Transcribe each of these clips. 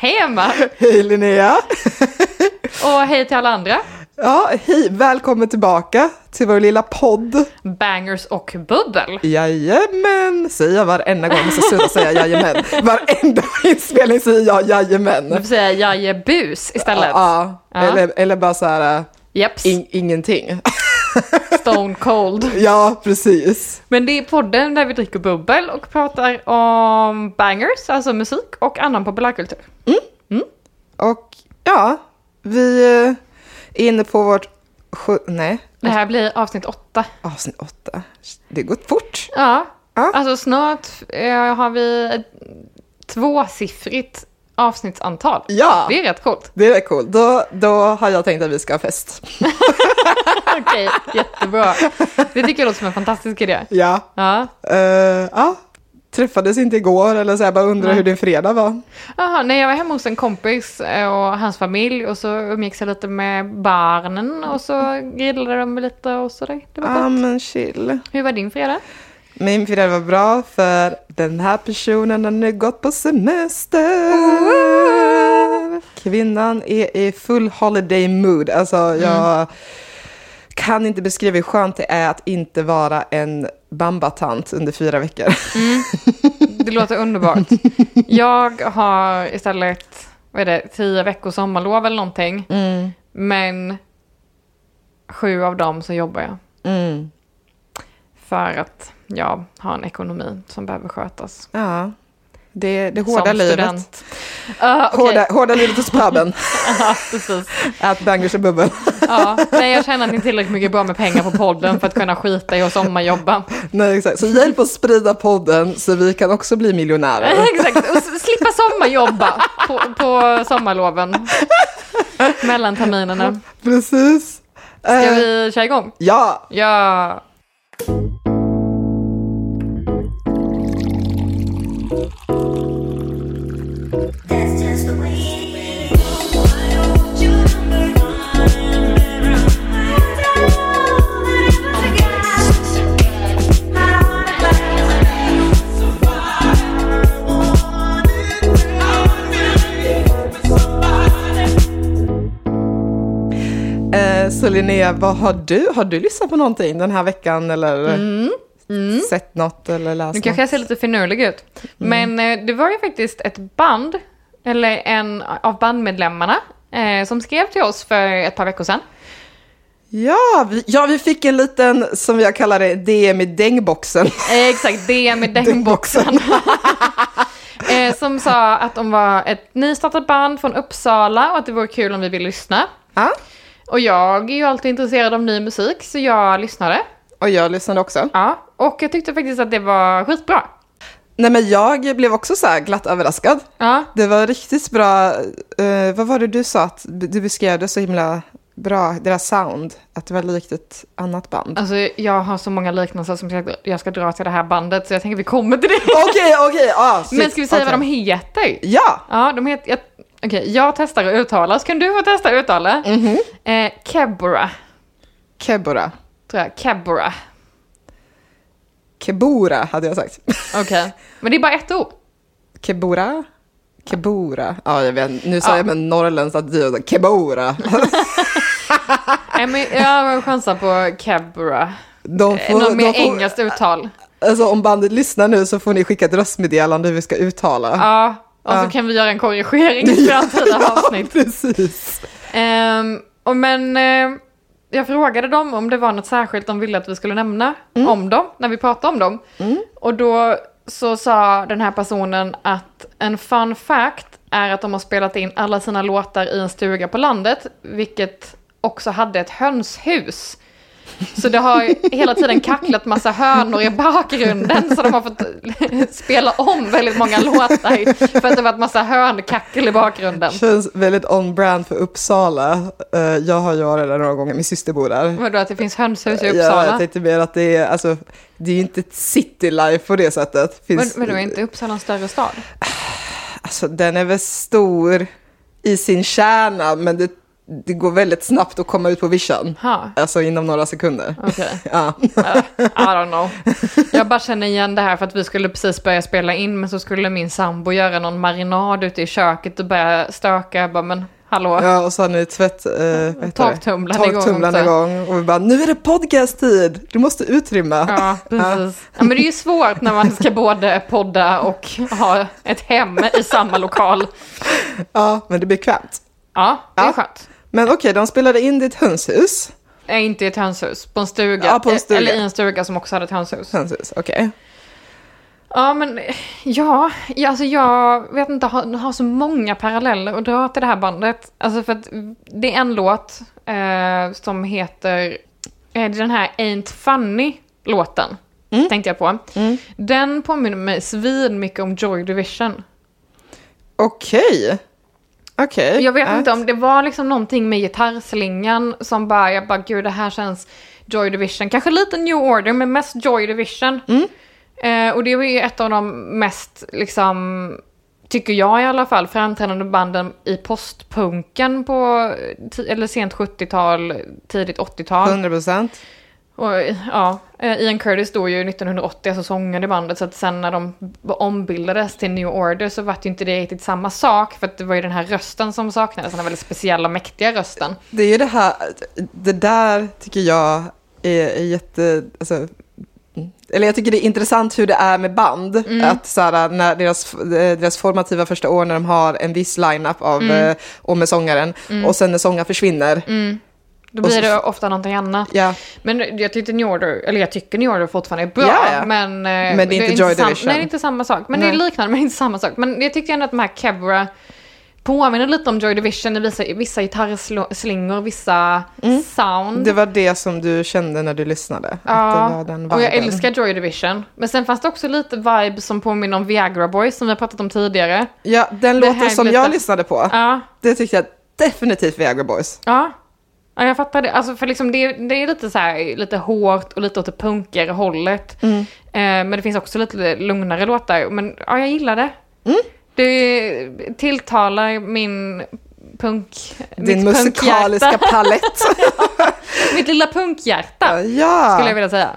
Hej Emma! Hej Linnea! Och hej till alla andra. Ja, hej! Välkommen tillbaka till vår lilla podd. Bangers och bubbel. Jajamän, säger jag varenda gång. Jag måste sluta säga jajamän. Varenda inspelning säger jag Du jajamän. får säga jajebus istället. Ja, Ja. Eller, eller bara så här, Jeps, in, ingenting. stone cold. Ja, precis. Men det är podden där vi dricker bubbel och pratar om bangers, alltså musik och annan populärkultur. Och ja, vi eh, är inne på vårt sju, nej, Det här blir avsnitt åtta. avsnitt åtta. Det går fort. Ja, Ja. alltså snart eh, har vi ett tvåsiffrigt avsnittsantal. Ja, Det är rätt coolt. det är coolt. Då, då har jag tänkt att vi ska ha fest. Okej, jättebra. Det tycker jag låter som en fantastisk idé. Ja. Ja. Eh, ja, träffades inte igår eller så jag bara undrar Nej. hur din fredag var. Jaha, nej jag var hemma hos en kompis eh, och hans familj och så umgicks jag lite med barnen och så grillade de lite och sådär. Det var Ja, gott. men chill. Hur var din fredag? Min fredag var bra för den här personen har nu gått på semester. Kvinnan är i full holiday mood. Alltså jag kan inte beskriva hur skönt det är att inte vara en bambatant under fyra veckor. Det låter underbart. Jag har istället, vad är det, tio veckors sommarlov eller någonting. Mm. Men sju av dem så jobbar jag. Mm. För att jag har en ekonomi som behöver skötas. Ja, det, det hårda som livet. Uh, okay. Hårda, hårda livet hos puben. ja, precis. Ät bangers och bubbel. Ja, nej, jag känner att ni är tillräckligt mycket bra med pengar på podden för att kunna skita i att sommarjobba. Nej, exakt. Så hjälp oss sprida podden så vi kan också bli miljonärer. Exakt, och slippa sommarjobba på, på sommarloven. Mellan terminerna. Precis. Ska Eh, vi köra igång? Ja, Ja. Så Linnea, vad har du? Har du lyssnat på någonting den här veckan eller sett något eller läst Nu kanske jag något? ser lite finurlig ut. Men eh, det var ju faktiskt ett band, eller en av bandmedlemmarna, eh, som skrev till oss för ett par veckor sedan. Ja vi, ja, vi fick en liten, som jag kallar det, DM i dängboxen. Eh, exakt, det med dängboxen. eh, som sa att de var ett nystartat band från Uppsala och att det vore kul om vi vill lyssna. Ja, Och jag är ju alltid intresserad av ny musik, så jag lyssnade. och jag lyssnade också. Ja, och jag tyckte faktiskt att det var skitbra. Nej men jag blev också så här glatt överraskad. Ja, Det var riktigt bra, eh, vad var det du sa att du beskrev det så himla bra, deras sound, att det var likt ett annat band. alltså jag har så många liknelser som jag- jag ska dra till det här bandet, så jag tänker vi kommer till det. Okej, okej, ja. shit, Men ska vi säga okej. vad de heter? Ja, Ja, de heter... Jag, Okej, jag testar att uttala, så kan du få testa att uttala. Mhm. Eh, Kebora, Kebora. tror jag. Kebora. Kebora hade jag sagt. Okej, men det är bara ett ord. Kebora? Kebora. Ja, jag vet. Nu sa Ja. jag med norrländskt att du sa Kebora. Nej, men jag chansar på Kebora. De Eh, får, Något mer får, engelskt uttal. alltså om bandet lyssnar nu så får ni skicka ett röstmeddelande hur vi ska uttala. Ja, och Ja. så kan vi göra en korrigering i framtida avsnitt. precis. Ehm, och men eh, jag frågade dem om det var något särskilt de ville att vi skulle nämna om dem, när vi pratade om dem. Och då så sa den här personen att en fun fact är att de har spelat in alla sina låtar i en stuga på landet, vilket också hade ett hönshus. Så det har hela tiden kacklat massa hönor i bakgrunden så de har fått spela om väldigt många låtar för att det varit massa hönkackel i bakgrunden. Känns väldigt on-brand för Uppsala. Eh, Jag har ju varit där några gånger, min syster bor där. Vadå att det finns hönshus i Ja, Uppsala? jag tänkte mer att det är, alltså, det är inte ett city life på det sättet. Men, Finns, men då är inte Uppsala en större stad? Alltså den är väl stor i sin kärna, men det, det går väldigt snabbt att komma ut på vision. Ha, Alltså inom några sekunder. okej. Ja. Uh, I don't know. Jag bara känner igen det här för att vi skulle precis börja spela in men så skulle min sambo göra någon marinad ute i köket och börja stöka. Jag bara, men hallå? ja, och så har ni tvätt... Eh, Torktumlaren igång Torktumlaren igång. Och vi bara, nu är det podcast-tid! Du måste utrymma. Ja, precis. Ja, men det är ju svårt när man ska både podda och ha ett hem i samma lokal. Ja, men det är bekvämt. Ja, det är Ja. skönt. Men okej, de spelade in ditt hönshus. Är inte i ett hönshus, på en stuga. Ja, på en stuga. Eller i en stuga som också hade ett hönshus. Hönshus, okej. Ja, men ja, ja, alltså jag vet inte, har, har så många paralleller att dra till det här bandet. Alltså för att det är en låt eh, som heter, är det den här Ain't Funny-låten, tänkte jag på. Den påminner mig svin mycket om Joy Division. Okej. Okej. Jag vet Äh. inte om det var liksom någonting med gitarrslingan som bara, jag bara gud det här känns Joy Division. Kanske lite New Order men mest Joy Division. Eh, och det var ju ett av de mest, liksom, tycker jag i alla fall, framträdande banden i postpunken på, eller sent 70-tal, tidigt 80-tal. 100 procent. Och ja, eh, Ian Curtis då ju 1980, alltså sångade i bandet, så att sen när de ombildades till New Order så var det ju inte det riktigt samma sak, för att det var ju den här rösten som saknades, den här väldigt speciella, mäktiga rösten. Det är ju det här, det där tycker jag är, är jätte, alltså, eller jag tycker det är intressant hur det är med band. Att så här, när deras, deras formativa första år när de har en viss line-up av, eh, och med sångaren. Och sen när sångaren försvinner. Då blir så- det ofta någonting annat. Ja, Men jag tyckte New Order, eller jag tycker New Order fortfarande är bra, Ja, ja. men... eh, Men det är inte Joy sam- Division. Nej, det är inte samma sak. Men det är Nej. liknande, men inte samma sak. Men jag tyckte ändå att de här Kebra påminner lite om Joy Division i vissa, vissa gitarrslingor, vissa sound. det var det som du kände när du lyssnade. Ja, det och jag älskar Joy Division. Men sen fanns det också lite vibes som påminner om Viagra Boys som vi har pratat om tidigare. Ja, den Det låten som lite- jag lyssnade på, Ja, det tyckte jag definitivt Viagra Boys. ja. Ja, jag fattar det. Alltså, för liksom det, det är lite så här, lite hårt och lite åt det punkigare hållet. Mm. Eh, men det finns också lite lugnare låtar. Men ja, jag gillar det. Mm. Det tilltalar min punk... Din musikaliska palett. mitt lilla punkhjärta, ja. skulle jag vilja säga.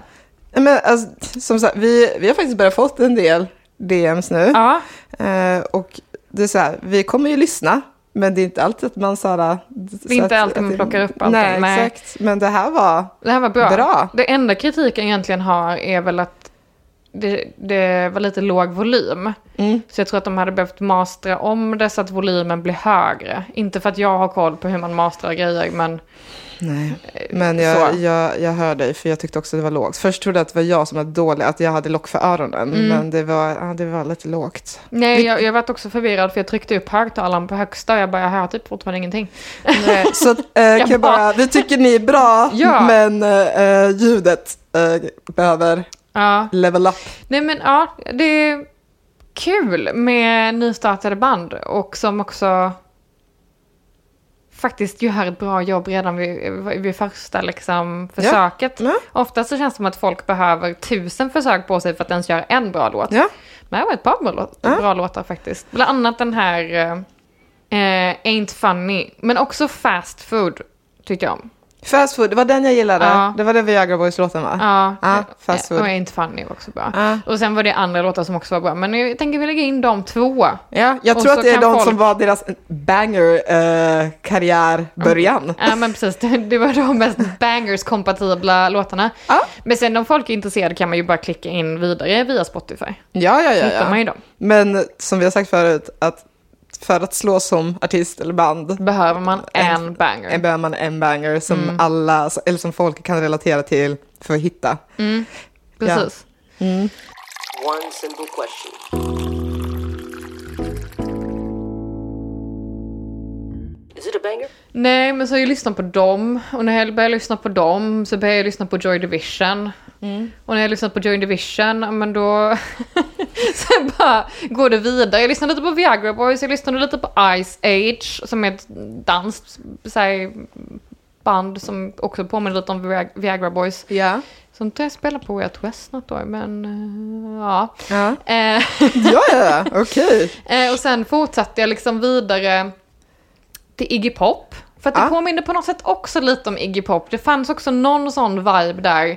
Men alltså, som sagt, vi, vi har faktiskt börjat fått en del DMs nu. Ja, Eh, och det är så här, vi kommer ju lyssna, men det är inte alltid att man så här... Det är inte alltid man plockar upp allting, Nej, nej. exakt. Men det här var... det här var bra. Bra. Det enda kritiken egentligen har är väl att det, det var lite låg volym. Mm. Så jag tror att de hade behövt mastra om det så att volymen blir högre. Inte för att jag har koll på hur man mastrar grejer, men Nej. Men jag, jag, jag hör dig, för jag tyckte också det var lågt. Först trodde jag att det var jag som var dålig, att jag hade lock för öronen. Mm. Men det var, ja, det var lite lågt. nej, jag, jag var också förvirrad för jag tryckte upp högtalaren på högsta och jag bara, jag hör typ fortfarande ingenting. Nej, så eh, kan jag bara- vi tycker ni är bra, Ja. men eh, ljudet eh, behöver Ja, level up. nej men ja, det är kul med nystartade band och som också faktiskt gör ett bra jobb redan vid, vid första liksom, försöket. Ja. Ofta så känns det som att folk behöver tusen försök på sig för att ens göra en bra låt. Ja. Men det var ett par bra, låt, Ja. bra låtar faktiskt. Bland annat den här eh, eh, Ain't Funny, men också Fast Food tyckte jag om. Fast food, det var den jag gillade. Ja. Det var den Viagra Boys-låten va? Ja, Ja, Fast eh, Food. och Ain't Funny var också bra. Ja. Och sen var det andra låtar som också var bra, men jag tänker vi lägga in de två. Ja, jag Och tror så att det är de folk- som var deras banger-karriärbörjan. Ja men precis, det, det var de mest bangers-kompatibla låtarna. Ja. Men sen om folk är intresserade kan man ju bara klicka in vidare via Spotify. Ja, ja, ja. Hittar man ju dem. Men som vi har sagt förut, att för att slå som artist eller band Behöver man en banger. en behöver man en banger som Mm. alla, eller som folk kan relatera till för att hitta. Precis. One simple question. Is it a banger? Nej, men så har jag lyssnat på dem. Och när jag börjar lyssna på dem så börjar jag lyssna på Joy Division. Och när jag lyssnat på Joy Division, ja, men då... Sen bara går det vidare. Jag lyssnade lite på Viagra Boys, jag lyssnade lite på Ice Age, som är ett danskt här, band som också påminner lite om Viag- Viagra Boys. Ja. Som jag spelar på i ett West något år, men eh, ja. Ja, Eh, ja, ja. okej. Eh, och sen fortsatte jag liksom vidare till Iggy Pop. För att det Ja. påminner på något sätt också lite om Iggy Pop. Det fanns också någon sån vibe där.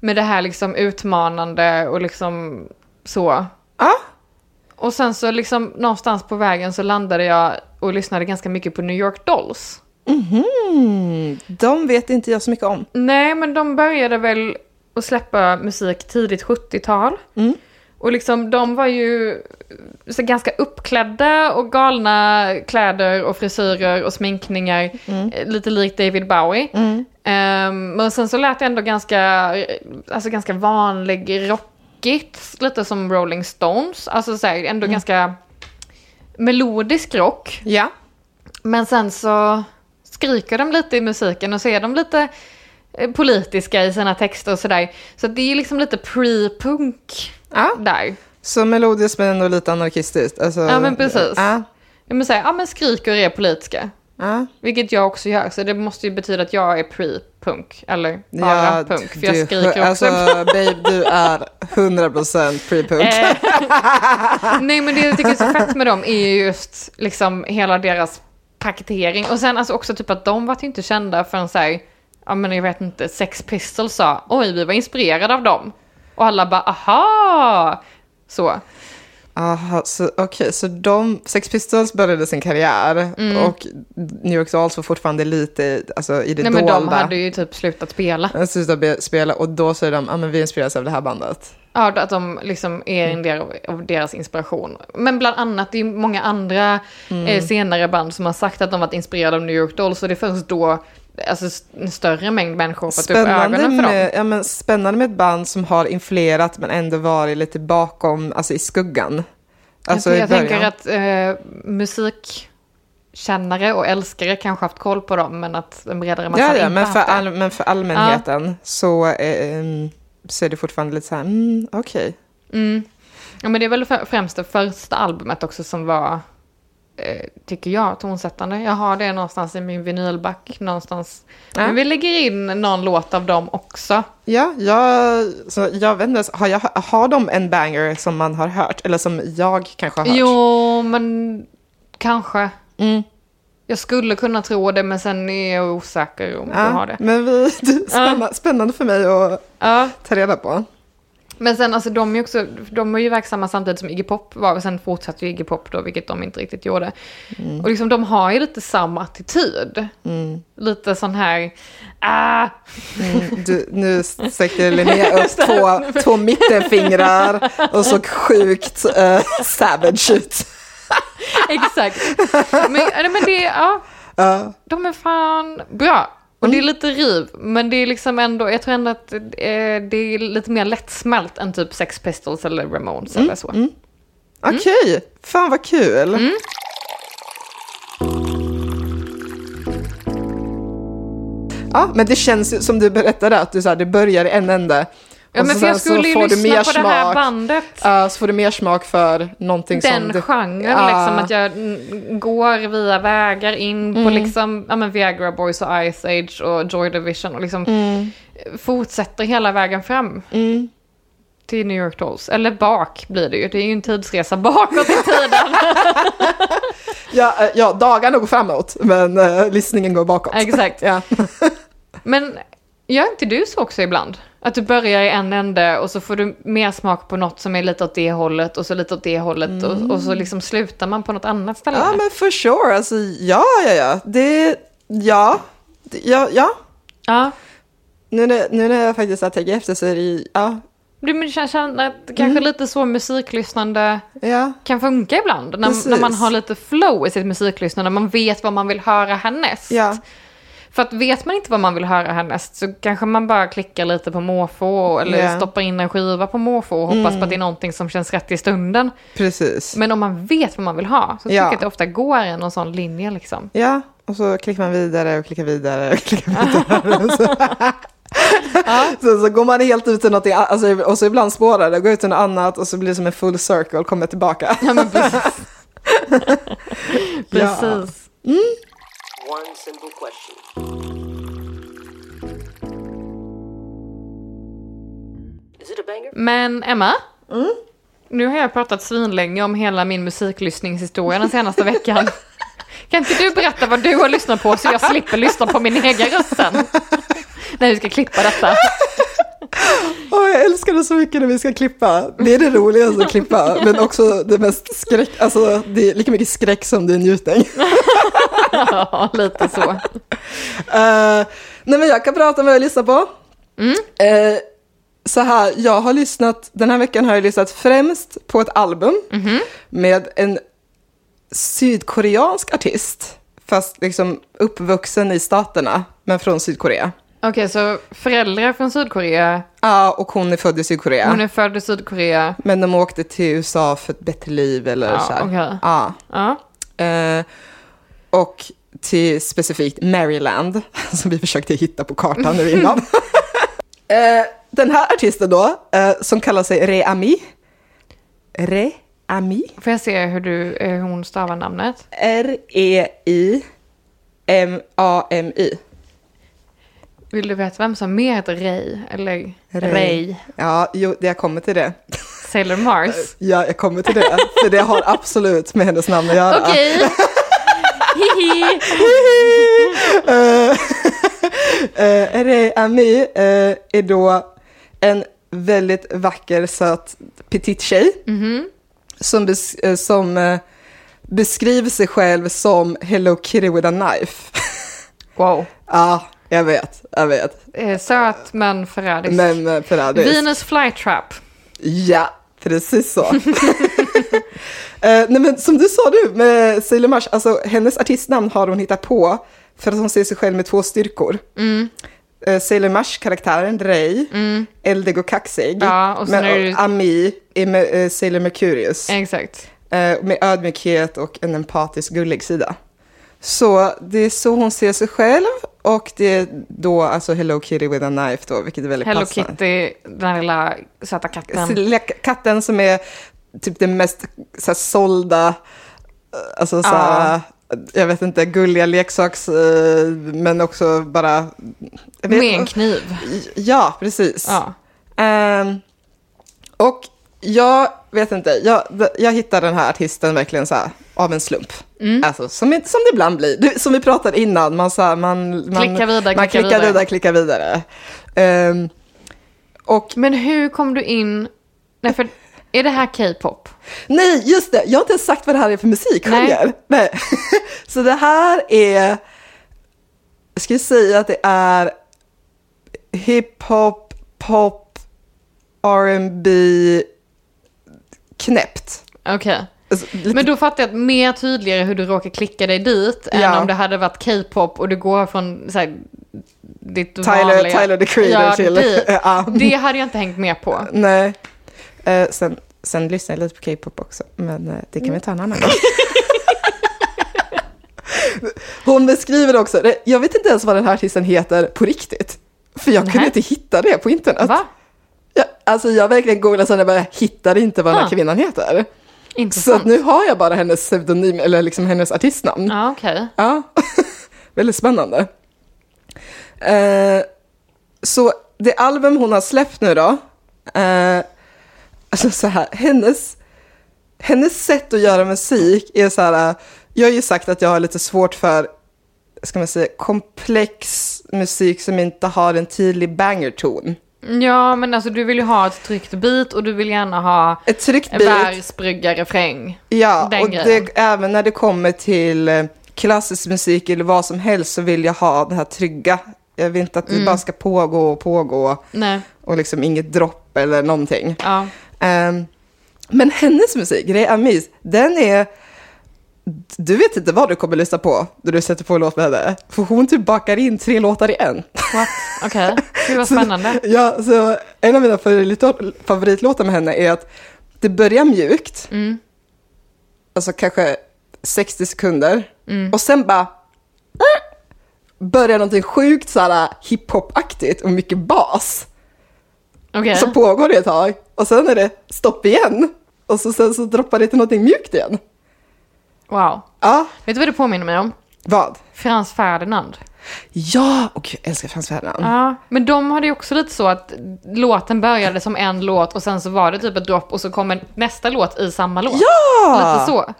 Med det här liksom utmanande och liksom så. Ja, Och sen så liksom någonstans på vägen så landade jag och lyssnade ganska mycket på New York Dolls. mm, de vet inte jag så mycket om. Nej, men de började väl att släppa musik tidigt 70-tal. Mm. Och liksom de var ju så ganska uppklädda och galna kläder och frisyrer och sminkningar. eh, Lite likt David Bowie. Mm. Ehm, men sen så lät det ändå ganska, alltså ganska vanlig rockigt. Lite som Rolling Stones. Alltså så här, ändå ganska melodisk rock. Ja. Men sen så skriker de lite i musiken och så är de lite politiska i sina texter och sådär. Så det är liksom lite pre-punk ja. där. Så melodiskt men ändå lite anarkistiskt. Alltså, Ja, men precis. Ja, Jag menar säga, ja men skriker är politiska. ja. Vilket jag också gör, så det måste ju betyda att jag är pre-punk. Eller bara Ja, punk, för jag skriker också. Alltså, babe, du är 100% pre-punk. Eh, Nej men det jag tycker är så fett med dem är ju just liksom hela deras paketering. Och sen alltså också typ att de var ju inte kända förrän såhär, ja men jag vet inte, Sex Pistols sa, oj vi var inspirerade av dem. Och alla bara, aha! Så. Aha, så, okej, så de, Sex Pistols började sin karriär och New York Dolls var fortfarande lite alltså, i det Nej men dolda. de hade ju typ slutat spela. Slutade be- spela och då säger de, ja men vi inspireras av det här bandet. Ja, att de liksom är en del av, av deras inspiration. Men bland annat, det är många andra Mm. eh, senare band som har sagt att de varit inspirerade av New York Dolls. Och det är först då alltså, en större mängd människor fått upp ögonen för dem. med, ja, men spännande med ett band som har influerat men ändå varit lite bakom, alltså i skuggan. Alltså jag jag tänker att eh, musikkännare och älskare kanske haft koll på dem, men att en bredare massa Ja, ja inte men, för all, men för allmänheten så, eh, em, så är det fortfarande lite så här, mm, okej. Mm. Ja, men det är väl fr- främst det första albumet också som var, tycker jag, tonsättande. Jag har det någonstans i min vinylback någonstans. Ja. Men vi lägger in någon låt av dem också. Ja, jag, så jag vet inte, har, jag, har de en banger som man har hört? Eller som jag kanske har hört? Jo, men kanske. Mm. Jag skulle kunna tro det, men sen är jag osäker om jag har Ja, det. men vi, det är spännande, spännande för mig att Ja. ta reda på. Men sen alltså de är ju också, de var ju verksamma samtidigt som Iggy Pop var, och sen fortsatte ju Iggy Pop då, vilket de inte riktigt gjorde. Och liksom de har ju lite samma attityd. Lite sån här, ah, Mm, du, nu sträcker Linnea upp två, två mittenfingrar och så sjukt uh, savage ut. exakt. Men, men det, ja, Ja. de är fan bra. Och det är lite riv, men det är liksom ändå, jag tror ändå att eh, det är lite mer lättsmält än typ Sex Pistols eller Ramones eller så. Okej, fan vad kul. Ja, men det känns som du berättade att du, så här, det börjar i en ände. Ja men så för jag skulle ju får du lyssna mer på det här smak. bandet. Ja, så får du mer smak för någonting som... den genren, Ja. liksom att jag mm, går via vägar in på liksom, ja men Viagra Boys och Ice Age och Joy Division och liksom fortsätter hela vägen fram. Till New York Dolls, eller bak blir det ju, det är ju en tidsresa bakåt i tiden. ja, eh, ja, dagarna går framåt, men uh, lyssningen går bakåt. Exakt. Ja. Men gör inte du så också ibland? Att du börjar i en ände och så får du mer smak på något som är lite åt det hållet och så lite åt det hållet och, och så liksom slutar man på något annat ställe. ja, men for sure. Alltså, ja, ja, ja. Det... Ja. Ja, ja. ja. Nu när, nu när jag faktiskt har tänkt efter så är det ja, Du känner att kanske lite så musiklyssnande ja. kan funka ibland. När, när man har lite flow i sitt musiklyssnande, man vet vad man vill höra härnäst. Ja. För att vet man inte vad man vill höra härnäst så kanske man bara klickar lite på måfå eller Ja. Mm. stoppar in en skiva på måfå och hoppas på att det är någonting som känns rätt i stunden. Precis. Men om man vet vad man vill ha så tycker Ja. jag att det ofta går en någon sån linje liksom. Ja, och så klickar man vidare och klickar vidare och klickar vidare. Och så, så, går man helt ut i någonting, alltså, och så ibland spårar det, går ut i något annat och så blir det som en full circle, kommer tillbaka. Ja men precis. precis. One simple question. Is it a banger? Men Emma, nu har jag pratat svinlänge om hela min musiklyssningshistoria den senaste veckan. Kan inte du berätta vad du har lyssnat på så jag slipper lyssna på min egen röst sen? När vi ska klippa detta. Åh, jag älskar det så mycket när vi ska klippa. Det är det roligaste att klippa, men också det mest skräck, alltså det är lika mycket skräck som det är njutning. Ja, lite så. Eh, nej men jag kan prata om vad jag lyssnar på. Eh, så här, jag har lyssnat, den här veckan har jag lyssnat främst på ett album med en sydkoreansk artist, fast liksom uppvuxen i staterna, men från Sydkorea. Okej, så föräldrar från Sydkorea, Ja, och hon är född i Sydkorea. hon är född i Sydkorea. Men de åkte till USA för ett bättre liv eller Ja, så här. okej. Ja. Ja. Eh, och till specifikt Maryland, som vi försökte hitta på kartan nu innan. eh, den här artisten då, eh, som kallar sig Re-Ami. Re-Ami. Får jag se hur du, eh, hon stavar namnet? R-E-I-M-A-M-I. Vill du veta vem som heter Ray? Eller Ray. Ray? Ja, jo, jag kommer till det. Sailor Mars? Ja, jag kommer till det. För det har absolut med hennes namn att göra. Okej. Hihi. Eh, eh, Re-Ami eh, är då en väldigt vacker, söt, petit tjej. Som, bes- eh, som eh, beskriver sig själv som Hello Kitty with a knife. Wow. Ja, jag vet, jag vet. Eh, Söt men förrädisk. Men eh, förrädisk. Venus flytrap. Ja, precis så. Eh, nej men som du sa nu med Sailor Mars, alltså hennes artistnamn har hon hittat på för att hon ser sig själv med två styrkor. Mm. Eh, Sailor Mars-karaktären Rey, eldig och kaxig. Ja, och men, är det Ami är med, eh, Sailor Mercurius. Exakt. Med ödmjukhet och en empatisk gullig sida. Så det är så hon ser sig själv och det är då alltså Hello Kitty with a knife då, vilket är väldigt Hello passande. Kitty, den lilla söta katten. Katten som är typ den mest så här, sålda, eh, alltså så här, jag vet inte, gulliga leksaks, eh, men också bara... vet- Med en kniv. Ja, precis. Ja. Ehm, och jag vet inte, jag, jag hittade den här artisten verkligen så här av en slump. Mm. Alltså, som, som det ibland blir. Du, som vi pratade innan, man, så här, man, man, Klicka vidare, man klicka klickar vidare. vidare, klickar vidare. Ehm, och Men hur kom du in... Nej, för är det här K-pop? Nej, just det. Jag har inte ens sagt vad det här är för musikgenre. Nej. Nej. Så det här är, jag skulle säga att det är hiphop, pop, R&B knäppt. Okej. Alltså, lite- Men då fattar jag att mer tydligare hur du råkar klicka dig dit än Ja. om det hade varit K-pop och du går från så här, ditt Tyler, vanliga... Tyler the Creator ja, till... Det, ja. det hade jag inte hängt med på. Nej. Eh, sen, sen lyssnar jag lite på K-pop också, men eh, det kan vi ta en annan gång. Hon beskriver också, jag vet inte ens vad den här artisten heter på riktigt. För jag kunde Nej. inte hitta det på internet. Va? Jag, alltså jag verkligen googlade sen och bara hittade inte vad den här Ah. kvinnan heter. Så Intressant. att nu har jag bara hennes pseudonym, eller liksom hennes artistnamn. Ja, okej. Ja, väldigt spännande. Eh, så det album hon har släppt nu då, eh, alltså så här, hennes, hennes sätt att göra musik är så här, jag har ju sagt att jag har lite svårt för, ska man säga, komplex musik som inte har en tydlig bangerton. Ja, men alltså du vill ju ha ett tryggt beat och du vill gärna ha Ett tryggt en beat, vers, brygga, refräng. Ja, Den och det, även när det kommer till eh, klassisk musik eller vad som helst så vill jag ha det här trygga. Jag vill inte att det Mm. bara ska pågå och pågå Nej, och liksom inget dropp eller någonting. ja. Ehm, men hennes musik, Ray Amis, den är... Du vet inte vad du kommer lyssna på när du sätter på en låt med henne. För hon typ bakar in tre låtar i en. Okej, det var spännande. Ja, så en av mina favorit- favoritlåtar med henne är att det börjar mjukt. Mm. Alltså kanske 60 sekunder. Och sen bara börjar någonting sjukt såhär hiphop-aktigt och mycket bas. Okej. Så pågår det ett tag. Och sen är det stopp igen. Och så, sen så droppar det till någonting mjukt igen. Wow. Ja, Vet du vad det påminner mig om? vad? Frans Ferdinand. Ja, och jag älskar Frans Ferdinand. Ja, men de hade ju också lite så att låten började som en låt och sen så var det typ ett dropp och så kom en nästa låt i samma låt. Ja! Lite så.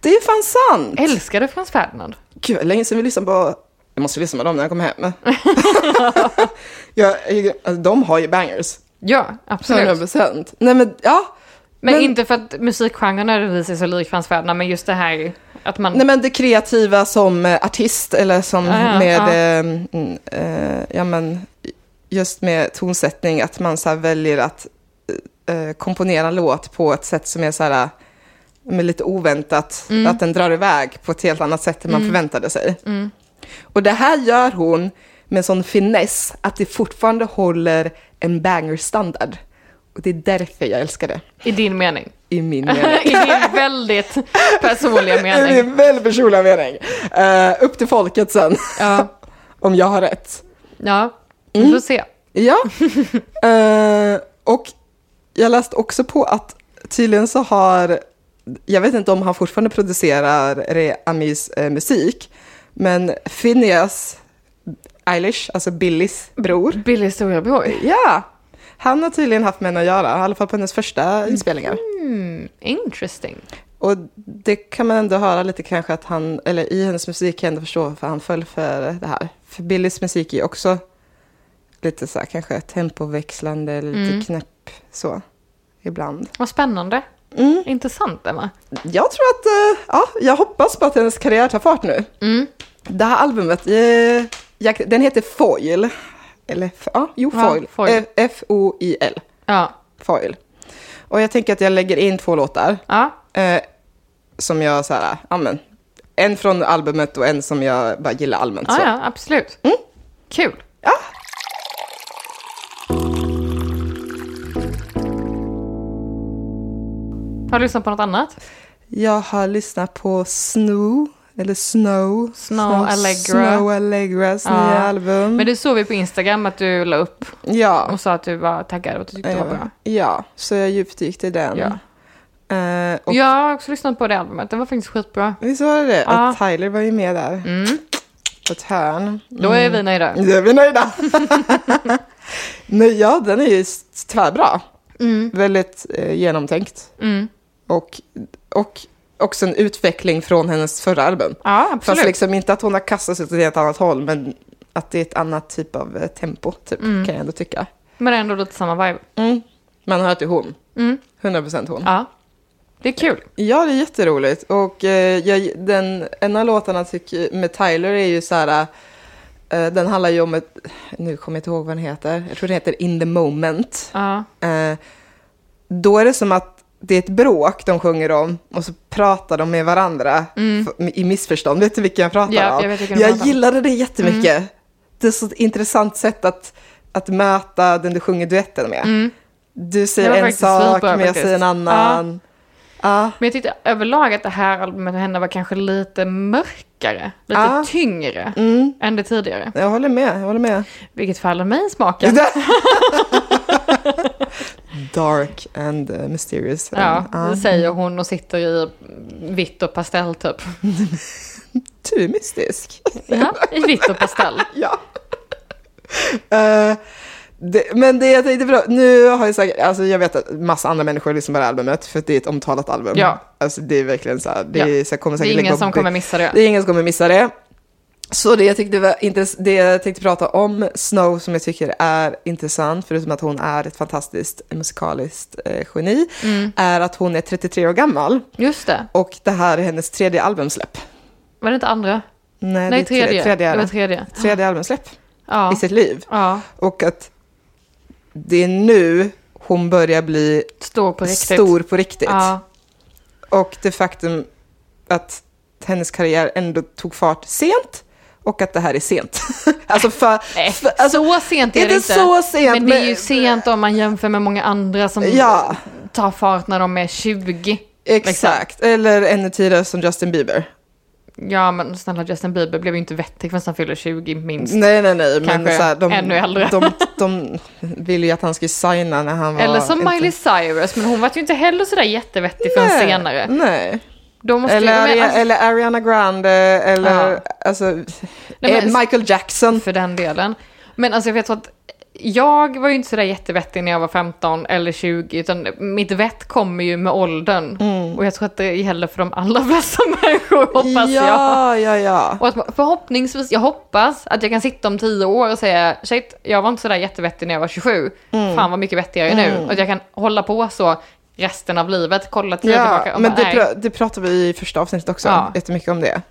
Det är fan sant! Älskade Frans Ferdinand. Gud, länge sedan vi lyssnade på... Jag måste lyssna på dem när jag kommer hem. jag, alltså, de har ju bangers. Ja, absolut. 100 procent. Nej men, ja. Men, inte för att musikgenren nödvändigtvis är så lik Frans Ferdinand, men just det här att man... Nej men det kreativa som eh, artist eller som Ja, med, ja. eh, mm, eh, ja men, just med tonsättning, att man så väljer att eh, komponera en låt på ett sätt som är så här, med lite oväntat, Mm. att den drar iväg på ett helt annat sätt än man förväntade sig. Mm. Och det här gör hon med sån finess att det fortfarande håller en banger-standard. Och det är därför jag älskar det, I din mening. i min mening. I din väldigt personliga I mening. min väldigt personliga mening. Eh, upp till folket sen, Ja, om jag har rätt. ja. vi Mm. får se. Ja, Eh, och jag läste också på att tydligen så har, jag vet inte om han fortfarande producerar Re Amis eh, musik, men Phineas Eilish, alltså Billys bror, Billy storebror. ja, han har tydligen haft med henne att göra, i alla fall på hennes första inspelningar. Mm, interesting. Och det kan man ändå höra lite kanske att han, eller i hennes musik kan jag ändå förstå för han föll för det här. För Billys musik är ju också lite så här kanske tempoväxlande, lite Mm. knäpp så ibland. Vad spännande. Mm. Intressant, Emma. Jag tror att, eh, ja, jag hoppas på att hennes karriär tar fart nu. Mm. Det här albumet, eh, den heter Foil. Eller, ja, jo, Foil. Foil. F-O-I-L. Ja. Foil. Och jag tänker att jag lägger in två låtar. Ja. Eh, som jag så här, ja men, en från albumet och en som jag bara gillar allmänt. Ja, så. ja, absolut. Kul. Ja. Har du lyssnat på något annat? Jag har lyssnat på Snow, eller Snow. Snow Allegra. Snow Allegras Ja. nya album. Men det såg vi på Instagram att du la upp ja. och sa att du var taggad och att du tyckte det var bra. ja, så jag djupdykte i den. Ja. Eh, och Jag har också lyssnat på det albumet, det var faktiskt skitbra. Visst var det det? Ja. Och Tyler var ju med där. Mm. På ett hörn. Då är vi nöjda. Då är vi nöjda. Nej, ja, den är ju tvärbra. Mm. Väldigt eh, genomtänkt. Mm. Och, och också en utveckling från hennes förra album. Ja, Fast absolut. liksom inte att hon har kastat sig åt ett helt annat håll, men att det är ett annat typ av eh, tempo, typ, Mm. kan jag ändå tycka. Men ändå lite samma vibe. Mm. Man hör att det är hon. Mm. 100% hon. Ja. Det är kul. Ja, det är jätteroligt. Och eh, jag, den, en av låtarna tycker, med Tyler är ju så här... Eh, den handlar ju om ett... Nu kommer jag inte ihåg vad den heter. Jag tror den heter In the Moment. Ja. Eh, då är det som att det är ett bråk de sjunger om och så pratar de med varandra f- i missförstånd. Vet du vilken jag pratar Mm. Ja, om? jag jag pratar gillade det jättemycket. Det är så ett intressant sätt att, att möta den du sjunger duetten med. Mm. Du säger en sak, men jag säger en annan. Ja. Men jag tyckte överlag att det här albumet med henne var kanske lite mörkare, lite Ja. tyngre Mm. än det tidigare. Jag håller med, jag håller med. Vilket faller mig i smaken. Dark and uh, mysterious. Ja, det säger hon och sitter i vitt och pastell typ. Du är mystisk. Ja, i vitt och pastell. ja. Eh, det, men det jag tänkte bra, nu har jag sagt, alltså jag vet att massa andra människor lyssnar på det här albumet för att det är ett omtalat album. Ja. Alltså det är verkligen så här, det, Ja. är, så kommer Det säkert är ingen som kommer missa det. Det är ingen som kommer missa det. Så det jag, tyckte var intress- det jag tänkte prata om Snow som jag tycker är intressant, förutom att hon är ett fantastiskt musikaliskt eh, geni, Mm. är att hon är 33 år gammal Just det. och det här är hennes tredje albumsläpp. Var det inte andra? Nej, Nej, det är tre- tredje. tredje, det var tredje. tredje albumsläpp Ja. i sitt liv. ja. Och att det är nu hon börjar bli Stor på riktigt. stor på riktigt. Ja. Och det faktum att hennes karriär ändå tog fart sent och att det här är sent. alltså för, för alltså, så sent är det inte. så sent, Men det är ju men- sent om man jämför med många andra som Ja. tar fart när de är 20. exakt, eller ännu tidigare som Justin Bieber. Ja, men snälla Justin Bieber blev ju inte vettig förrän han fyller 20 minst. Nej, nej, nej. Men Kanske så här, de, ännu äldre. De, de ville ju att han skulle signa när han var... Eller som inte- Miley Cyrus, men hon var ju inte heller sådär jättevettig förrän Nej, senare. Nej. Eller, men, Ari- alltså, eller Ariana Grande, eller Ja. alltså, Nej, eh, men- Michael Jackson. för den delen. Men alltså jag vet så att jag var ju inte sådär jättevettig när jag var 15 eller 20, utan mitt vett kommer ju med åldern. Och jag tror att det gäller för de allra flesta människor, hoppas jag. ja, ja, ja. Och att förhoppningsvis, jag hoppas att jag kan sitta om tio år och säga shit, jag var inte sådär jättevettig när jag var 27. Mm. Fan vad mycket vettigare jag är nu. Och att jag kan hålla på så resten av livet, kolla tio Ja, tillbaka men det, pra- det pratade vi i första avsnittet också, Ja. jättemycket om det.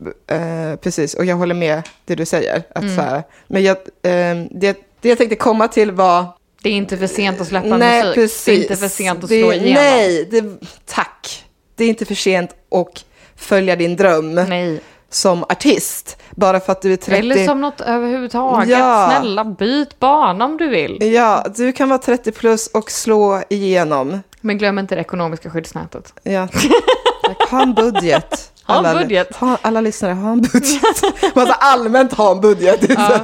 B- eh, precis, och jag håller med det du säger. Att Mm. så här, men jag, eh, det, det jag tänkte komma till var... Det är inte för sent att släppa nej, musik. precis. Det är inte för sent att Det- slå igenom. Nej, det, tack. Det är inte för sent att följa din dröm Nej. Som artist. Bara för att du är 30. Eller som något överhuvudtaget. Ja. Snälla, byt bana om du vill. Ja, du kan vara 30 plus och slå igenom. Men glöm inte det ekonomiska skyddsnätet. Ja. Ha en budget. Ha en Alla- budget. Ha, alla lyssnare, ha en budget. Man ska allmänt ha en budget. Ja.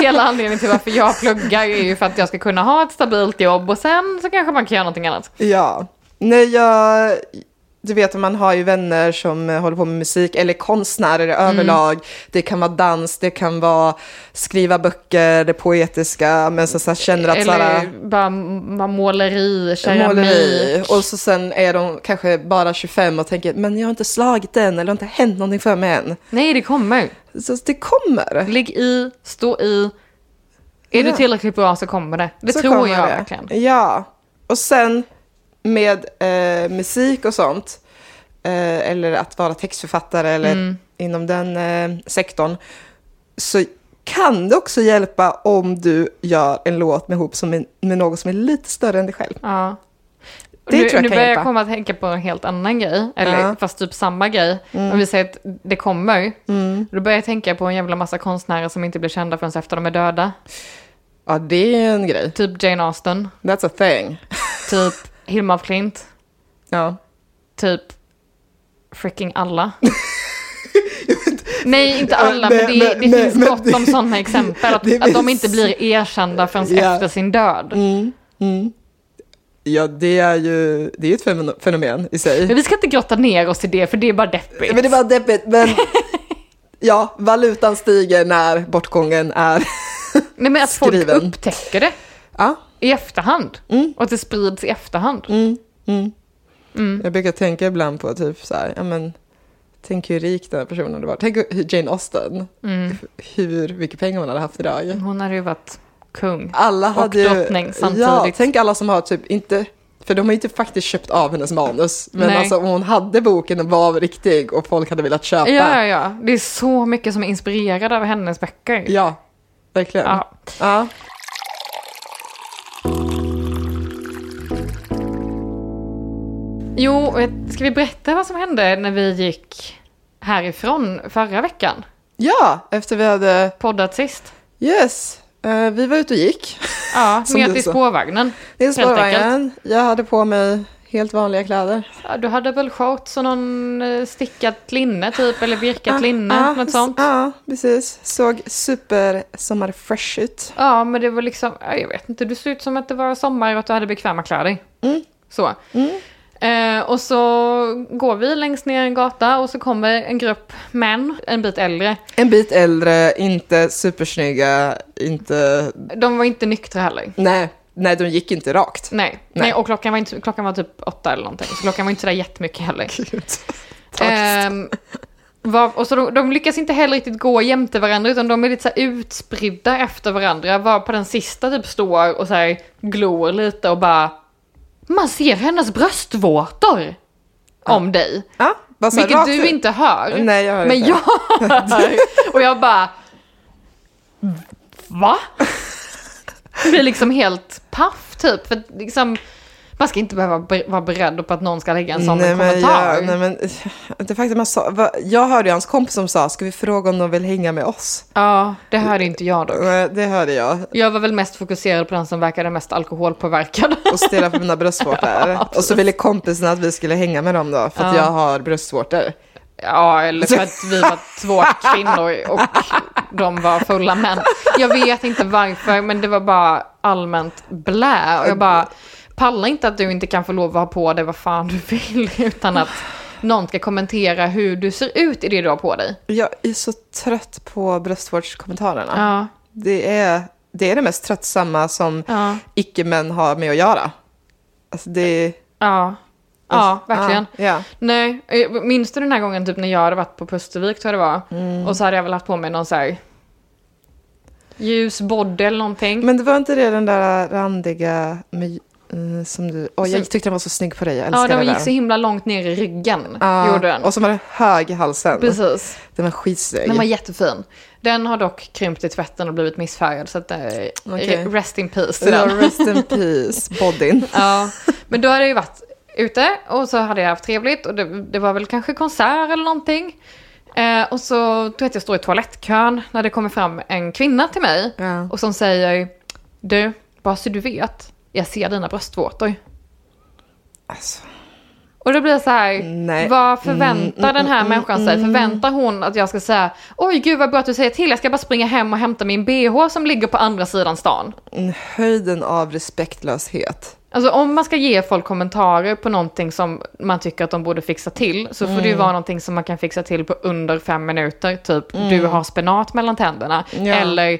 Hela anledningen till varför jag pluggar är ju för att jag ska kunna ha ett stabilt jobb och sen så kanske man kan göra någonting annat. Ja. Nej, jag... Du vet, man har ju vänner som eh, håller på med musik, eller konstnärer Mm. överlag. Det kan vara dans, det kan vara skriva böcker, det poetiska, men så, så känner att Eller bara m- måleri, keramik. måleri. Och så sen är de kanske bara 25 och tänker, men jag har inte slagit än, eller det har inte hänt någonting för mig än. Nej, det kommer. Så det kommer. Ligg i, stå i. Är Ja. du tillräckligt bra så kommer det. Det Så tror jag det. verkligen. Ja, och sen med eh, musik och sånt, eh, eller att vara textförfattare eller Mm. inom den eh, sektorn, så kan det också hjälpa om du gör en låt med, ihop som är, med någon som är lite större än dig själv. Ja. Det nu, tror jag nu börjar jag komma att tänka på en helt annan grej, eller Ja. fast typ samma grej. Om vi säger att det kommer, Mm. då börjar jag tänka på en jävla massa konstnärer som inte blir kända förrän efter de är döda. Ja, det är en grej. Typ Jane Austen, That's a thing. typ Hilma af Klint, Ja. typ freaking alla. Nej, inte alla, men, Men- det, men- det men- finns men- gott om sådana exempel. Att, att de inte blir erkända förrän Ja. efter sin död. Mm. Mm. Ja, det är ju det är ett fenomen i sig. Men vi ska inte grotta ner oss i det, för det är bara deppigt. Men det var deppigt, men ja, valutan stiger när bortgången är... Nej, men att folk skriven. upptäcker det ja. I efterhand. Mm. Och att det sprids i efterhand. Mm, mm. Mm. Jag brukar tänka ibland på typ så här, ja men, tänk hur rik den här personen var. Tänk hur Jane Austen, Mm. hur mycket pengar hon hade haft idag. Hon hade ju varit kung. Alla Och hade ju... drottning samtidigt. Ja, tänk alla som har typ inte... För de har inte faktiskt köpt av hennes manus. Men Nej. alltså om hon hade boken och var riktig och folk hade velat köpa. Ja, ja, ja. Det är så mycket som är inspirerad av hennes böcker. Ja, verkligen. Ja. Ja. Jo, ska vi berätta vad som hände när vi gick härifrån förra veckan? ja, efter vi hade... Poddat sist. Yes, eh, vi var ute och gick. Ja, du till spårvagnen. Är Helt spårvagnen. Jag hade på mig helt vanliga kläder. Ja, du hade väl shorts och någon eh, stickat linne typ, eller virkat Ah, linne, ah, något sånt. Ja, precis. Såg super sommarfresh ut. Ja, men det var liksom, ja, jag vet inte, du såg ut som att det var sommar och att du hade bekväma kläder. Mm. Så. Eh, och så går vi längst ner en gata och så kommer en grupp män, en bit äldre. En bit äldre, inte supersnygga, inte... De var inte nyktra heller. Nej, nej, de gick inte rakt. Nej, nej. Nej. och klockan var, inte, klockan var typ åtta eller någonting. Så klockan var inte sådär jättemycket heller. Gud. Ehm, var, och så de, de lyckas inte heller riktigt gå jämte varandra utan de är lite så utspridda efter varandra. Var på den sista typ står och så här glor lite och bara Man ser hennes bröstvårtor om dig. Ja, så här Vilket du inte hör. Nej, jag hör Men inte. jag hör. Och jag bara Va? Jag blir liksom helt paff typ. För liksom, man ska inte behöva be- vara beredd på att någon ska lägga en sån nej, men kommentar. jag, nej, men det faktum man sa, va- jag hörde hans kompis som sa, ska vi fråga om de vill hänga med oss? Ja, det hörde inte jag då. Eh, Det hörde jag. Jag var väl mest fokuserad på den som verkade mest alkoholpåverkad. Och stirra på mina bröstvårtor. och så ville kompisen att vi skulle hänga med dem då, för att Ja. jag har bröstvårtor. Ja, eller för att vi var två kvinnor och de var fulla män. Jag vet inte varför, men det var bara allmänt blä. Och jag bara pallar inte att du inte kan få lov att ha på dig vad fan du vill utan att någon ska kommentera hur du ser ut i det du har på dig. Jag är så trött på bröstvårdskommentarerna. Ja, Det, är, det är det mest tröttsamma som ja. icke-män har med att göra. Alltså det, Ja, ja verkligen. Ja, ja. Nej, minns du den här gången typ när jag hade varit på Pustervik tror jag det var? Mm. Och så hade jag väl haft på mig någon så här ljus body eller någonting. Men det var inte det den där randiga med, eh, som du... Åh, jag tyckte den var så snygg på dig. Jag ja, älskar den det gick där. så himla långt ner i ryggen. Ja, Gjorde den. Och så var det hög i halsen. Precis. Den var skitsnygg. Den var jättefin. Den har dock krympt i tvätten och blivit missfärgad så att eh, Okej. rest in peace till Ja, den. rest in peace, bodyn. Ja, men då hade jag ju varit ute och så hade jag haft trevligt och det, det var väl kanske konsert eller någonting. Eh, och så tror jag att jag står i toalettkön när det kommer fram en kvinna till mig Ja. och som säger Du, bara så du vet, jag ser dina bröstvårtor. Alltså, Och då blir jag så här, Nej. vad förväntar Mm, den här mm, människan mm, sig? mm. Förväntar hon att jag ska säga, oj gud vad bra att du säger till, jag ska bara springa hem och hämta min bh som ligger på andra sidan stan. mm, höjden av respektlöshet. Alltså om man ska ge folk kommentarer på någonting som man tycker att de borde fixa till så får det Mm. ju vara någonting som man kan fixa till på under fem minuter. Typ du har spenat mellan tänderna Mm. Ja. eller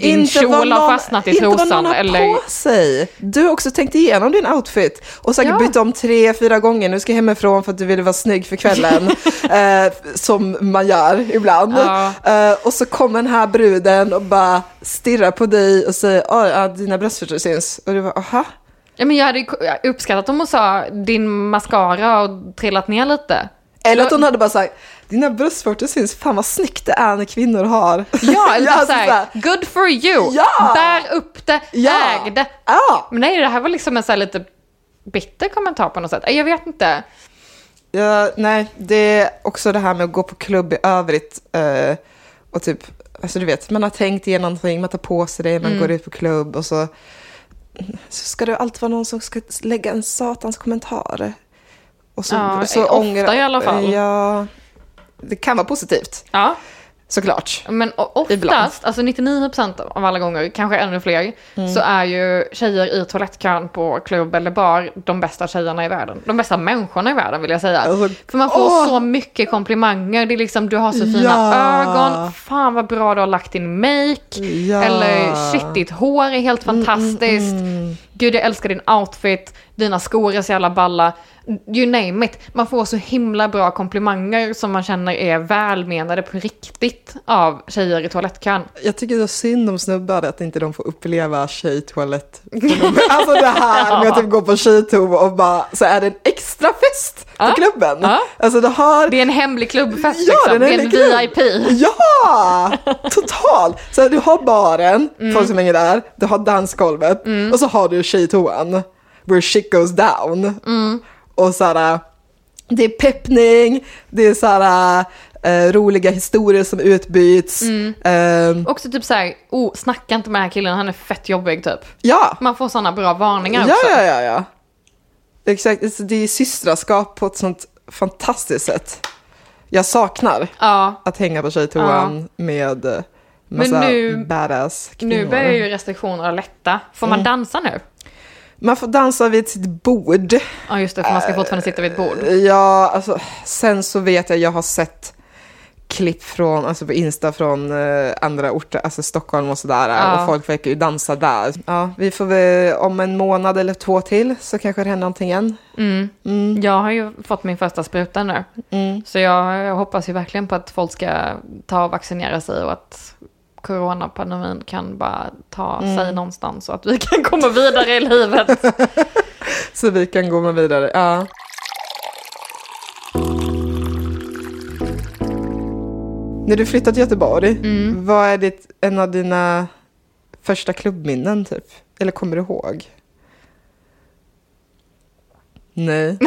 din kjol har fastnat i inte vad trosan. någon har Eller, på sig. Du har också tänkt igenom din outfit och säkert Ja. bytt om tre, fyra gånger. Nu ska jag hemifrån för att du ville vara snygg för kvällen. eh, som man gör ibland. Ja. Eh, och så kommer den här bruden och bara stirrar på dig och säger "Oj, ja, dina bröstvårtor syns. Och du bara, aha. ja, men jag hade uppskattat om hon sa din mascara har trillat ner lite. Eller att hon hade bara sagt, dina bröstvårtor syns, fan vad snyggt det är när kvinnor har. Ja, eller typ alltså såhär, såhär, good for you, Ja! bär upp det, Ja! äg det. Ja. Men nej, det här var liksom en så här lite bitter kommentar på något sätt. Jag vet inte. Ja, nej, det är också det här med att gå på klubb i övrigt. Eh, och typ, alltså du vet, man har tänkt igenom någonting, man tar på sig det, man går ut på klubb och så, så ska det alltid vara någon som ska lägga en satans kommentar. Och så, Ja, så ofta ångrar- i alla fall. Ja, det kan vara positivt, Ja, såklart. men oftast, Ibland. alltså 99% av alla gånger, kanske ännu fler, Mm. så är ju tjejer i toalettkön på klubb eller bar de bästa tjejerna i världen. De bästa människorna i världen vill jag säga. Alltså, För man får åh! så mycket komplimanger. Det är liksom, du har så fina Ja. ögon, fan vad bra du har lagt din make. Ja. Eller shit, ditt hår är helt fantastiskt. mm. Gud, jag älskar din outfit. Dina skor är så jävla balla. You name it. Man får så himla bra komplimanger som man känner är välmenade på riktigt av tjejer i toalettkön. Jag tycker det är synd om snubbar att inte de får uppleva tjejtoalett. alltså det här med att typ gå på tjejtoa och bara så är det en extra fest på klubben. Ja. Alltså det har... Det är en hemlig klubbfest Ja, liksom. det är Det är en en. VIP. Ja, total. Så du har baren, Mm. folk som hänger där, du har dansgolvet och så har du tjejtoan, where shit goes down. Mm. Och såhär, det är peppning, det är såhär eh, roliga historier som utbyts. Mm. Ehm, Också typ såhär, oh, snacka inte med den här killen, han är fett jobbig typ. ja, Man får sådana bra varningar ja, också. ja, ja, ja. Exakt, Alltså, det är systraskap på ett sånt fantastiskt sätt. Jag saknar Ja, att hänga på tjejtoan med eh, Men massa nu- badass kvinnor. nu börjar ju restriktionerna lätta. Får Mm. man dansa nu? Man får dansa vid sitt bord. Ja just det, för man ska fortfarande sitta vid ett bord. Ja, alltså, sen så vet jag, jag har sett klipp från, alltså på Insta från eh, andra orter, alltså Stockholm och sådär. Ja. Och folk verkar ju dansa där. Ja, vi får väl, om en månad eller två till så kanske det händer någonting igen. Mm. Mm, Jag har ju fått min första spruta nu. mm. Så jag, jag hoppas ju verkligen på att folk ska ta och vaccinera sig och att coronapandemin kan bara ta Mm. sig någonstans och att vi kan komma vidare i livet. Så vi kan gå med vidare. Ja. När du flyttade till Göteborg, Mm. vad är ditt, en av dina första klubbminnen typ? Eller kommer du ihåg? Nej.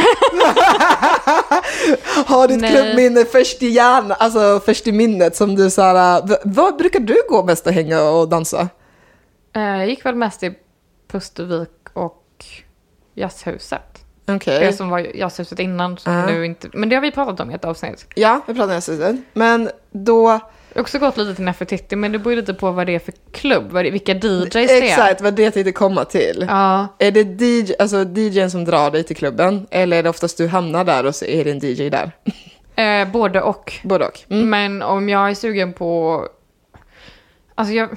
Har ditt Nej. klubbminne först i hjärnan, alltså först i minnet som du såhär, vad brukar du gå mest och hänga och dansa? Eh, Jag gick väl mest i Pustervik och Jazzhuset. Okej. Det som var Jazzhuset innan, som Ja. nu inte... Men det har vi pratat om i ett avsnitt. Ja, vi pratar nästa stund. Men då, Jag har också gått lite till Nefertiti, men det beror lite på vad det är för klubb, vad det, vilka DJs det är. exakt vad det jag tänkte komma till. Ja, Är det DJ, alltså DJn som drar dig till klubben? Eller är det oftast du hamnar där och så är det en DJ där? eh, både och. Både och. Mm. Men om jag är sugen på... Alltså jag...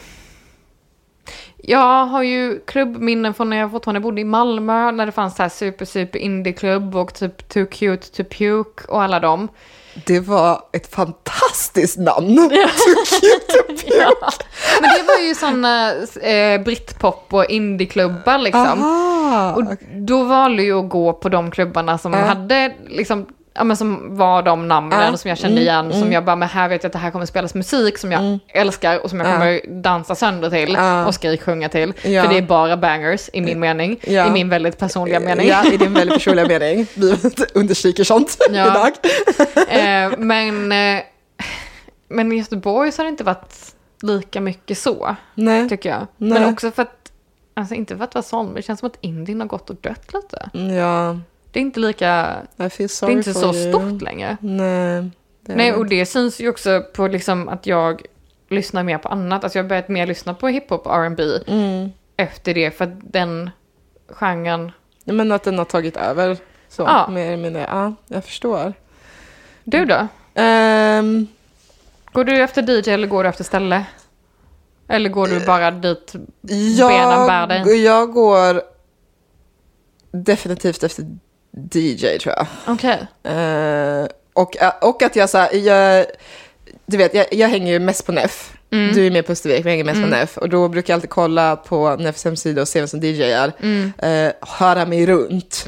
Jag har ju klubbminnen från när jag fortfarande bodde i Malmö, när det fanns så här super, super indieklubb och typ Too Cute To Puke och alla dem. Det var ett fantastiskt namn. Too cute to puke. Ja. Men det var ju sådana eh, britpop och indieklubbar liksom. Aha. Och då valde jag att gå på de klubbarna som Ja. hade liksom Ja, men som var de namnen Ja. som jag kände Mm, igen, som jag bara, men här vet jag att det här kommer spelas musik som jag älskar och som jag Ja. kommer dansa sönder till Ja. och skriksjunga till. Ja. För det är bara bangers i min mening, Ja. i min väldigt personliga mening. Ja, i din väldigt personliga mening. Vi understryker sånt Ja. idag. Eh, men, eh, men i Göteborg så har det inte varit lika mycket så, Nej. tycker jag. Nej. Men också för att, alltså inte för att vara sån, men det känns som att Indien har gått och dött lite. Ja, Det är inte lika, det är inte så you. stort längre. Nej. Nej, och det syns ju också på liksom att jag lyssnar mer på annat. Alltså jag har börjat mer lyssna på hiphop och R&B Mm. efter det, för att den genren... Men att den har tagit över. Så, Ja. mer eller mindre. Ja, jag förstår. Du då? Ehm, Går du efter DJ eller går du efter ställe? Eller går du bara dit jag, benen bär dig? jag går definitivt efter DJ tror jag. Okej. Eh, och, och att jag så här, jag, du vet, jag, jag hänger ju mest på NEF. Mm. Du är med på Östervik, jag hänger mest på NEF. Och då brukar jag alltid kolla på NEFs hemsida och se vem som DJar. Mm. Eh, höra mig runt.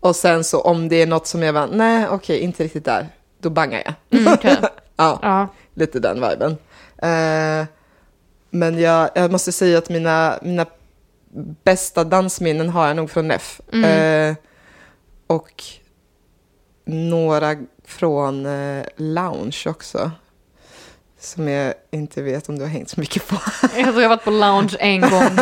Och sen så om det är något som jag bara, nej okej, inte riktigt där. Då bangar jag. Mm, okej. Ja, Ja. lite den viben. Eh, men jag, jag måste säga att mina, mina bästa dansminnen har jag nog från NEF. Eh, och några från eh, lounge också. Som jag inte vet om du har hängt så mycket på. Jag tror jag har varit på lounge en gång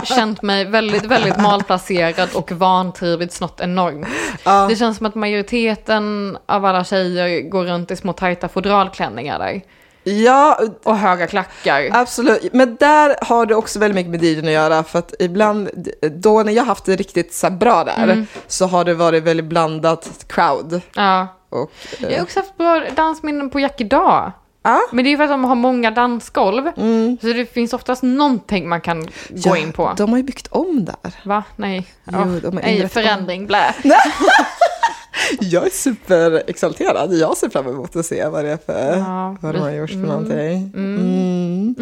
och känt mig väldigt, väldigt malplacerad och vantrivits något enormt. Ja. Det känns som att majoriteten av alla tjejer går runt i små tajta fodralklänningar där. Ja, Och höga klackar. absolut. Men där har det också väldigt mycket med DJn att göra. För att ibland, då när jag haft det riktigt så bra där, så har det varit väldigt blandat crowd. Ja. Och, Jag eh, har också haft bra dansminnen på Jack idag. ja. Men det är ju för att de har många dansgolv. Mm. Så det finns oftast någonting man kan gå in på. De har ju byggt om där. Va? Nej. Jo, de har nej, förändring, blä. Jag är superexalterad. Jag ser fram emot att se vad det är för, Ja, vad de har gjort för mm, någonting. Mm.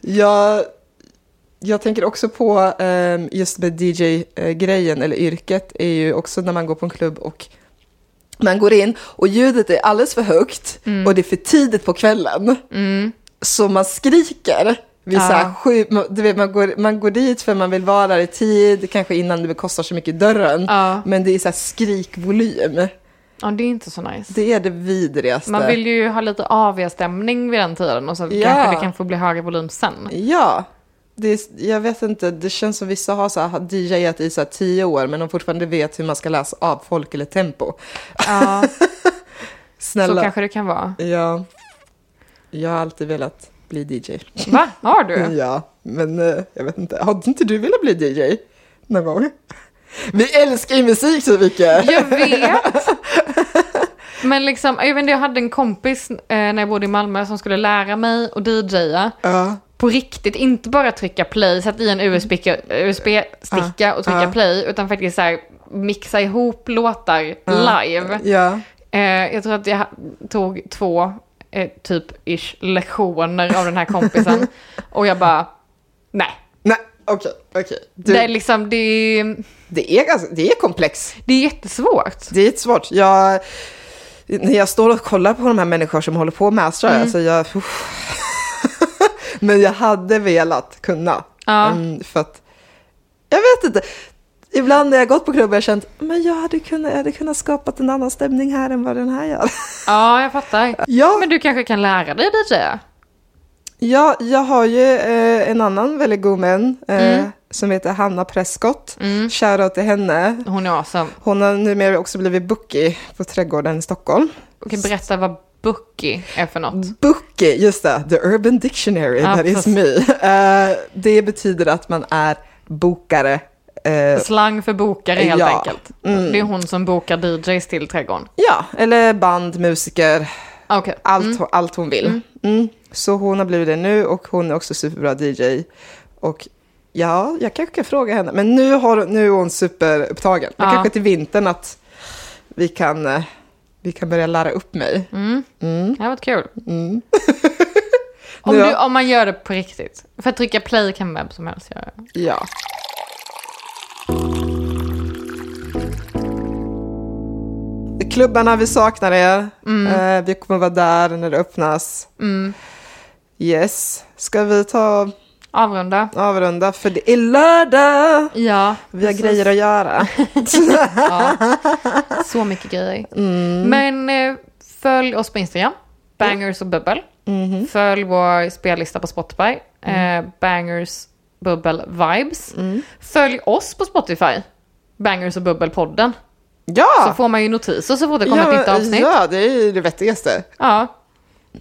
jag, jag tänker också på ehm, just med DJ-grejen, eller yrket, är ju också när man går på en klubb och man går in och ljudet är alldeles för högt och det är för tidigt på kvällen. Mm. Så man skriker. Vid Ja. så sju, du vet, man, går, man går dit för man vill vara där i tid, kanske innan det kostar så mycket i dörren. Ja. Men det är så här skrikvolym. ja, det är inte så nice. Det är det vidrigaste. Man vill ju ha lite AV-stämning vid den tiden och så Ja. kanske det kan få bli högre volym sen. Ja. Det är, jag vet inte, det känns som vissa har så här, har DJat i så här tio år men de fortfarande vet hur man ska läsa av folk eller tempo. Ja, så Snälla. kanske det kan vara. Ja. Jag har alltid velat bli DJ. Va? Har du? Ja, men eh, jag vet inte. Har inte du velat bli DJ någon gång? Vi älskar ju musik så mycket. Jag vet. Men liksom, jag vet jag hade en kompis eh, när jag bodde i Malmö som skulle lära mig att DJa. Ja. På riktigt, inte bara trycka play, sätta i en USB-sticka USB-sticka och trycka ja. play, utan faktiskt så här, mixa ihop låtar live. Eh, jag tror att jag tog två, eh, typ ish, lektioner av den här kompisen. och jag bara, nej. Nej, okej, okej. Du, Det är liksom, det är, Det är, ganska, det är komplex. det är jättesvårt. Det är jättesvårt. Jag, när jag står och kollar på de här människor som håller på och mastrar, Mm. alltså jag... Men jag hade velat kunna. Ja. Mm, för att, jag vet inte. Ibland när jag gått på klubbar har jag känt, men jag hade kunnat, jag hade kunnat skapat en annan stämning här än vad den här gör. Ja, jag fattar. Ja, Men du kanske kan lära dig DJa? ja jag har ju eh, en annan väldigt god vän eh, Mm. som heter Hanna Prescott. Shoutout till henne. Hon är awesome. Hon har numera också blivit bookie på Trädgården i Stockholm. Okej, berätta vad Bookie är för något. Bookie, just det, the urban dictionary, Ja, that is precis. me. Eh, det betyder att man är bokare. Eh, Slang för bokare helt Ja. enkelt. Det är hon som bokar DJs till Trädgården. ja, eller band, musiker, Okej. allt, allt hon vill. Mm. Så hon har blivit det nu och hon är också superbra DJ. Och Ja, jag kanske kan fråga henne. Men nu, har, nu är hon superupptagen. Men Ja. kanske till vintern att vi kan, eh, vi kan börja lära upp mig. Mm. Mm. Det har varit kul. Mm. Om, du, om man gör det på riktigt. För att trycka play kan vem som helst göra. Ja. Klubbarna, vi saknar er. Eh, vi kommer vara där när det öppnas. Mm. Yes. Ska vi ta Avrunda. avrunda? För det är lördag! Ja. Vi har precis. grejer att göra. Ja. Så mycket grejer. Mm. Men eh, följ oss på Instagram. Bangers och bubbel. Mhm. Följ vår spellista på Spotify. Mm. Eh, Bangers bubbel vibes. Följ oss på Spotify. Bangers och bubbel-podden. Så Ja! får man ju notiser så fort det kommer ett nytt avsnitt. ja, det är ju det vettigaste. Ja.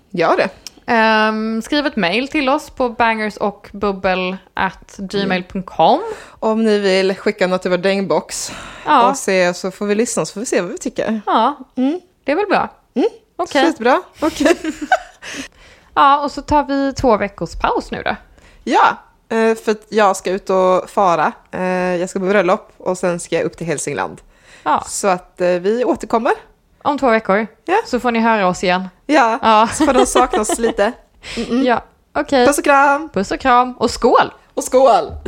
Gör det. Ehm, skriv ett mail till oss på bangers och bubbel at gmail.com. Om ni vill skicka något till vår dängbox Ja. och se så får vi lyssna så får vi se vad vi tycker. Ja, det är väl bra. Okej. Skitbra. Okej. Ja, och så tar vi två veckors paus nu då. Ja, eh, för jag ska ut och fara. Eh, Jag ska på bröllop och sen ska jag upp till Hälsingland. Ja, Så att eh, vi återkommer. om två veckor. Ja. Så får ni höra oss igen. Ja, Ja, så får de sakna oss lite. ja. okej. Puss och kram Puss och kram och skål! och skål!